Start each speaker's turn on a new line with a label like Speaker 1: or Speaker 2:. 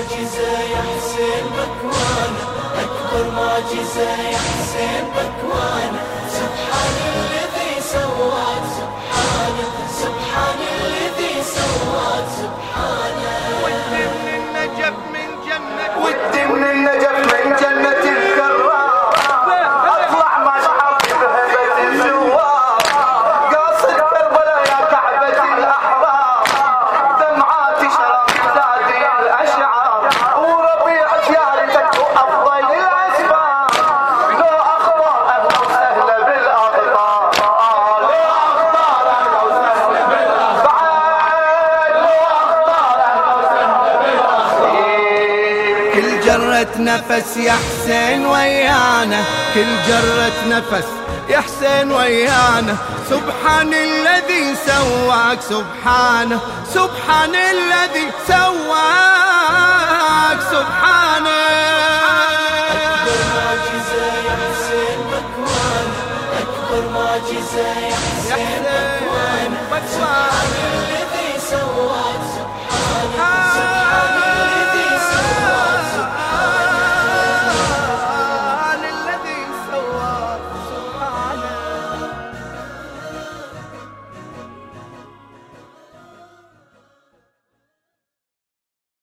Speaker 1: معجزة يا حسين بكوانة أكبر معجزة يا حسين بكوانة سبحان الذي سواك سبحانه سبحان الذي سواك سبحانه
Speaker 2: ودي من النجف من جنة.
Speaker 3: ودي من النجف
Speaker 2: كل جرة نفس يا حسين ويانا كل جرة نفس يا حسين ويانا. سبحان الذي سواك سبحانه سبحان الذي سواك سبحانه
Speaker 1: أكبر معجزة يا حسين بكوانة أكبر معجزة يا حسين